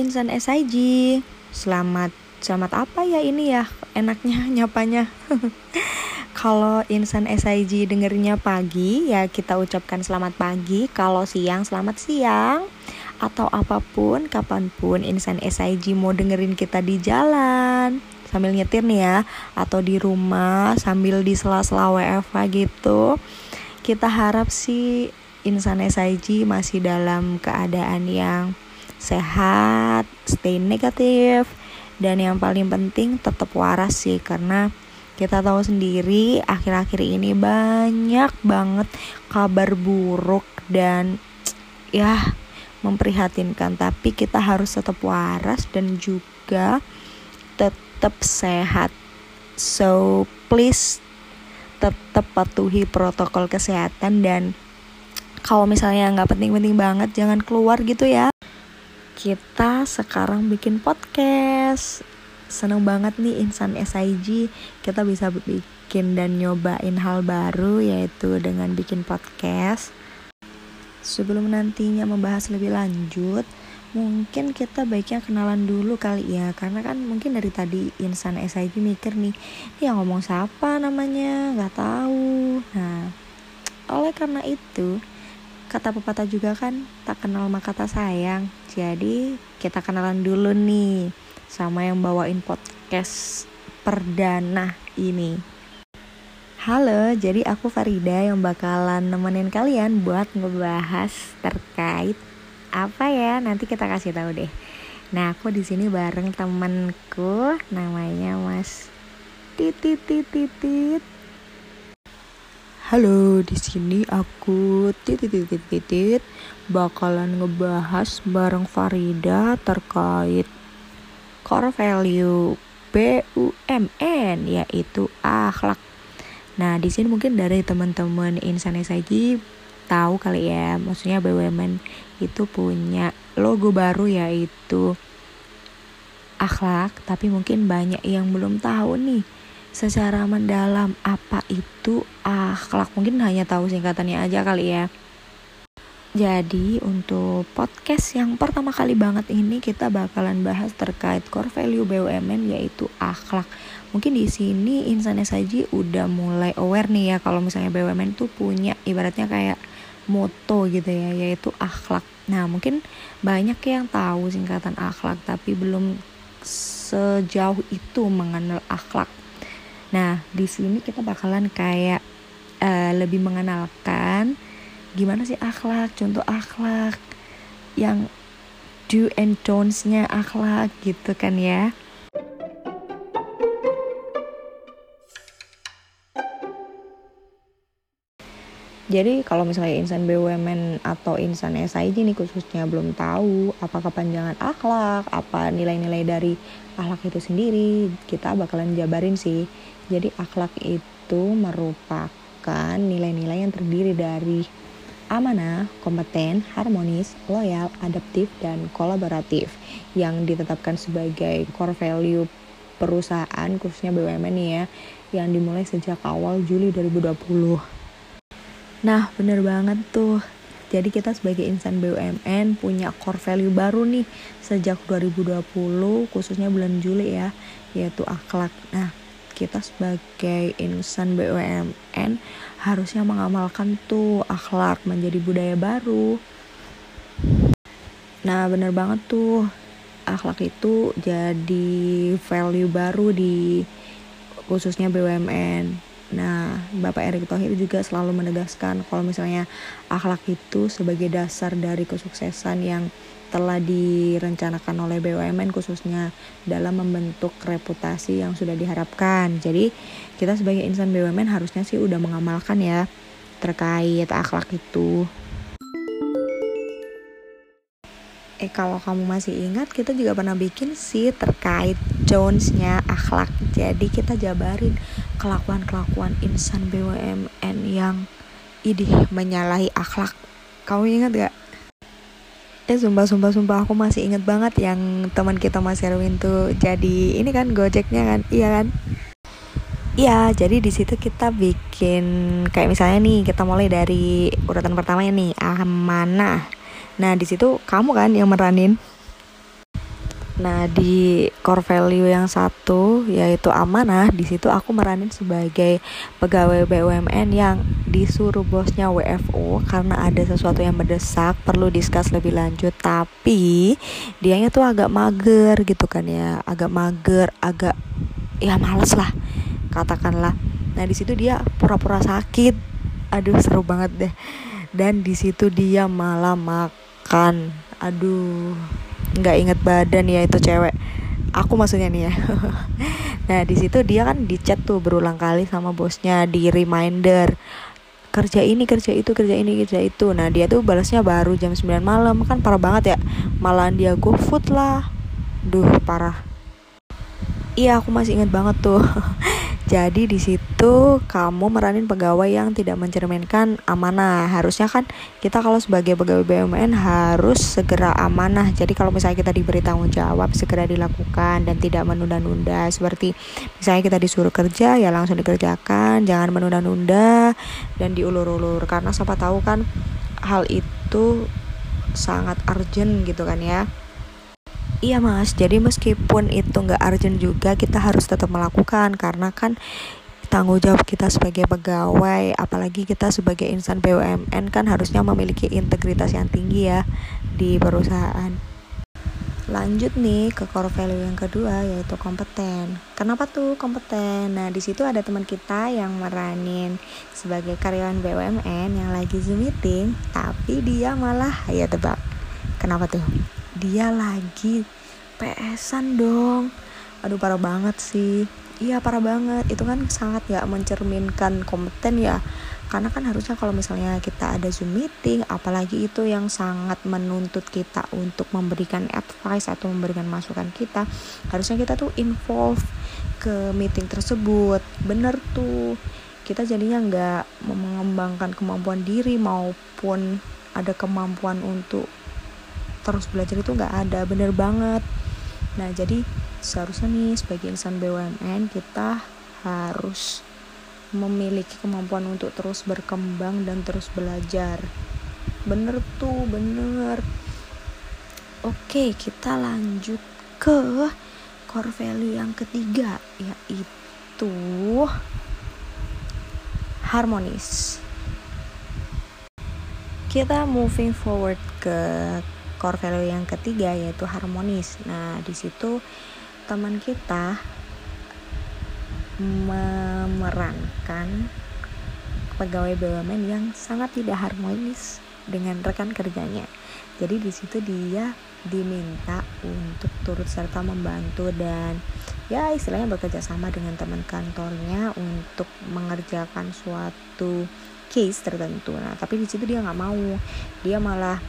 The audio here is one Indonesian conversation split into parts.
insan SIG. Selamat selamat apa ya ini ya enaknya nyapanya. Kalau insan SIG dengernya pagi ya kita ucapkan selamat pagi. Kalau siang selamat siang. Atau apa pun kapan pun insan SIG mau dengerin kita di jalan sambil nyetir nih ya atau di rumah sambil di sela-sela WFH gitu. Kita harap sih insan SIG masih dalam keadaan yang sehat, stay negatif, dan yang paling penting tetap waras sih karena kita tahu sendiri akhir-akhir ini banyak banget kabar buruk dan ya memprihatinkan. Tapi kita harus tetap waras dan juga tetap sehat. So please tetap patuhi protokol kesehatan dan kalau misalnya nggak penting-penting banget jangan keluar gitu ya kita sekarang bikin podcast. Seneng banget nih insan SIG kita bisa bikin dan nyobain hal baru yaitu dengan bikin podcast. Sebelum nantinya membahas lebih lanjut mungkin kita baiknya kenalan dulu kali ya. Karena kan mungkin dari tadi insan SIG mikir nih yang ngomong siapa namanya? Nggak tahu. Nah oleh karena itu kata pepatah juga kan tak kenal maka tak sayang. Jadi kita kenalan dulu nih sama yang bawain podcast perdana ini. Halo, jadi aku Farida yang bakalan nemenin kalian buat ngebahas terkait apa ya? Nanti kita kasih tahu deh. Nah aku di sini bareng temanku namanya Mas Titit Titit Halo, di sini aku titit titit titit bakalan ngebahas bareng Farida terkait core value BUMN yaitu akhlak. Nah, di sini mungkin dari teman-teman insan SIG tahu kali ya, maksudnya BUMN itu punya logo baru yaitu akhlak, tapi mungkin banyak yang belum tahu nih secara mendalam apa itu akhlak mungkin hanya tahu singkatannya aja kali ya jadi untuk podcast yang pertama kali banget ini kita bakalan bahas terkait core value BUMN yaitu akhlak. Mungkin di sini insan saja udah mulai aware nih ya kalau misalnya BUMN tuh punya ibaratnya kayak moto gitu ya yaitu akhlak. Nah, mungkin banyak yang tahu singkatan akhlak tapi belum sejauh itu mengenal akhlak. Nah, di sini kita bakalan kayak uh, lebih mengenalkan gimana sih akhlak, contoh akhlak yang do and don'ts-nya akhlak gitu kan ya. Jadi kalau misalnya insan BUMN atau insan SIG nih khususnya belum tahu apa kepanjangan akhlak, apa nilai-nilai dari akhlak itu sendiri, kita bakalan jabarin sih. Jadi akhlak itu merupakan nilai-nilai yang terdiri dari amanah, kompeten, harmonis, loyal, adaptif, dan kolaboratif yang ditetapkan sebagai core value perusahaan khususnya BUMN nih ya yang dimulai sejak awal Juli 2020. Nah, bener banget tuh. Jadi kita sebagai insan BUMN punya core value baru nih sejak 2020 khususnya bulan Juli ya, yaitu akhlak. Nah, kita sebagai insan BUMN harusnya mengamalkan tuh akhlak menjadi budaya baru. Nah, bener banget tuh. Akhlak itu jadi value baru di khususnya BUMN. Nah, Bapak Erick Thohir juga selalu menegaskan kalau misalnya akhlak itu sebagai dasar dari kesuksesan yang telah direncanakan oleh BUMN khususnya dalam membentuk reputasi yang sudah diharapkan. Jadi kita sebagai insan BUMN harusnya sih udah mengamalkan ya terkait akhlak itu. Kalau kamu masih ingat kita juga pernah bikin sih terkait Jonesnya akhlak. Jadi kita jabarin kelakuan-kelakuan insan BUMN yang idih menyalahi akhlak. Kamu ingat gak? eh sumpah sumpah sumpah aku masih inget banget yang teman kita Mas Erwin tuh jadi ini kan gojeknya kan iya kan Iya, jadi di situ kita bikin kayak misalnya nih kita mulai dari urutan pertama nih amanah. Nah di situ kamu kan yang meranin. Nah di core value yang satu yaitu amanah di situ aku meranin sebagai pegawai BUMN yang disuruh bosnya WFO karena ada sesuatu yang mendesak perlu diskus lebih lanjut. Tapi dianya tuh agak mager gitu kan ya. Agak mager agak ya males lah katakanlah. Nah di situ dia pura-pura sakit. Aduh seru banget deh. Dan di situ dia malah makan aduh nggak inget badan ya itu cewek. Aku maksudnya nih ya. Nah di situ dia kan dicat tuh berulang kali sama bosnya di reminder. Kerja ini kerja itu kerja ini kerja itu. Nah dia tuh balasnya baru jam 9 malam. Kan parah banget ya. Malahan dia go food lah. Duh parah. Iya aku masih inget banget tuh Jadi di situ kamu meranin pegawai yang tidak mencerminkan amanah. Harusnya kan kita kalau sebagai pegawai BUMN harus segera amanah. Jadi kalau misalnya kita diberi tanggung jawab segera dilakukan dan tidak menunda-nunda. Seperti misalnya kita disuruh kerja ya langsung dikerjakan, jangan menunda-nunda dan diulur-ulur karena siapa tahu kan hal itu sangat urgent gitu kan ya. Iya mas, jadi meskipun itu nggak urgent juga kita harus tetap melakukan karena kan tanggung jawab kita sebagai pegawai, apalagi kita sebagai insan BUMN kan harusnya memiliki integritas yang tinggi ya di perusahaan. Lanjut nih ke core value yang kedua yaitu kompeten. Kenapa tuh kompeten? Nah di situ ada teman kita yang meranin sebagai karyawan BUMN yang lagi zoom meeting, tapi dia malah ya tebak. Kenapa tuh? Dia lagi PSan dong. Aduh parah banget sih. Iya parah banget. Itu kan sangat gak mencerminkan kompeten ya. Karena kan harusnya kalau misalnya kita ada zoom meeting apalagi itu yang sangat menuntut kita untuk memberikan advice atau memberikan masukan kita harusnya kita tuh involve ke meeting tersebut. Bener tuh. Kita jadinya nggak mengembangkan kemampuan diri maupun ada kemampuan untuk terus belajar itu nggak ada bener banget. Nah jadi seharusnya nih sebagai insan BUMN kita harus memiliki kemampuan untuk terus berkembang dan terus belajar. Bener tuh bener. Oke kita lanjut ke core value yang ketiga yaitu harmonis. Kita moving forward ke core value yang ketiga yaitu harmonis. Nah, di situ teman kita memerankan pegawai BUMN yang sangat tidak harmonis dengan rekan kerjanya. Jadi di situ dia diminta untuk turut serta membantu dan ya istilahnya bekerja sama dengan teman kantornya untuk mengerjakan suatu case tertentu. Nah, tapi di situ dia nggak mau. Dia malah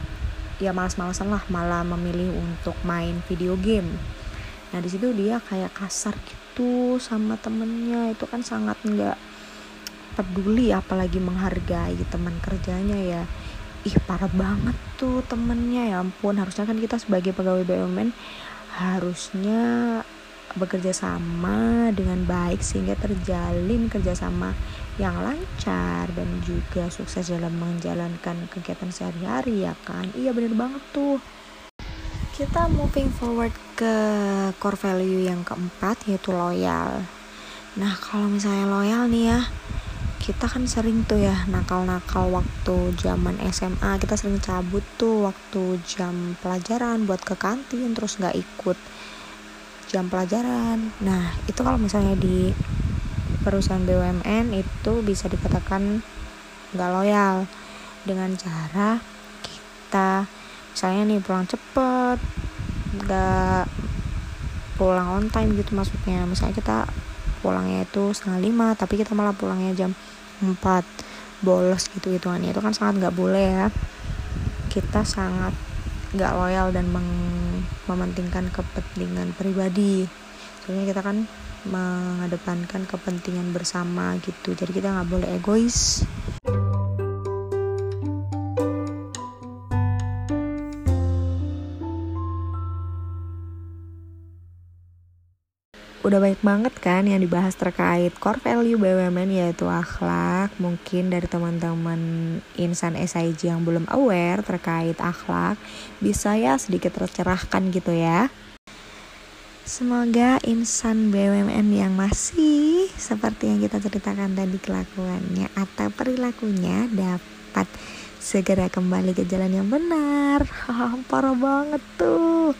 ya malas-malasan lah malah memilih untuk main video game. Nah di situ dia kayak kasar gitu sama temennya. Itu kan sangat nggak peduli apalagi menghargai teman kerjanya ya. Ih parah banget tuh temennya. Ya ampun harusnya kan kita sebagai pegawai BUMN harusnya bekerja sama dengan baik sehingga terjalin kerjasama yang lancar dan juga sukses dalam menjalankan kegiatan sehari-hari ya kan? Iya bener banget tuh. Kita moving forward ke core value yang keempat yaitu loyal. Nah kalau misalnya loyal nih ya kita kan sering tuh ya nakal-nakal waktu zaman SMA kita sering cabut tuh waktu jam pelajaran buat ke kantin terus nggak ikut jam pelajaran. Nah itu kalau misalnya di perusahaan BUMN itu bisa dikatakan nggak loyal. Dengan cara kita misalnya nih pulang cepet nggak pulang on time gitu maksudnya. Misalnya kita pulangnya itu setengah lima tapi kita malah pulangnya jam 4 bolos gitu hitungannya. Itu kan sangat nggak boleh ya. Kita sangat nggak loyal dan mementingkan kepentingan pribadi. Soalnya kita kan mengedepankan kepentingan bersama gitu. Jadi kita nggak boleh egois. Udah baik banget kan yang dibahas terkait core value BUMN yaitu akhlak. Mungkin dari teman-teman insan SIG yang belum aware terkait akhlak bisa ya sedikit tercerahkan gitu ya Semoga insan BUMN yang masih seperti yang kita ceritakan tadi kelakuannya atau perilakunya dapat segera kembali ke jalan yang benar. Parah banget tuh.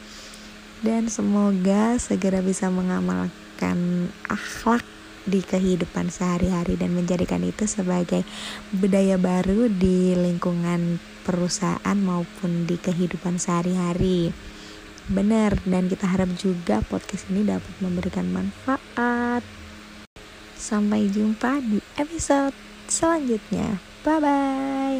Dan semoga segera bisa mengamalkan akhlak di kehidupan sehari-hari dan menjadikan itu sebagai budaya baru di lingkungan perusahaan maupun di kehidupan sehari-hari benar dan kita harap juga podcast ini dapat memberikan manfaat. Sampai jumpa di episode selanjutnya. Bye bye.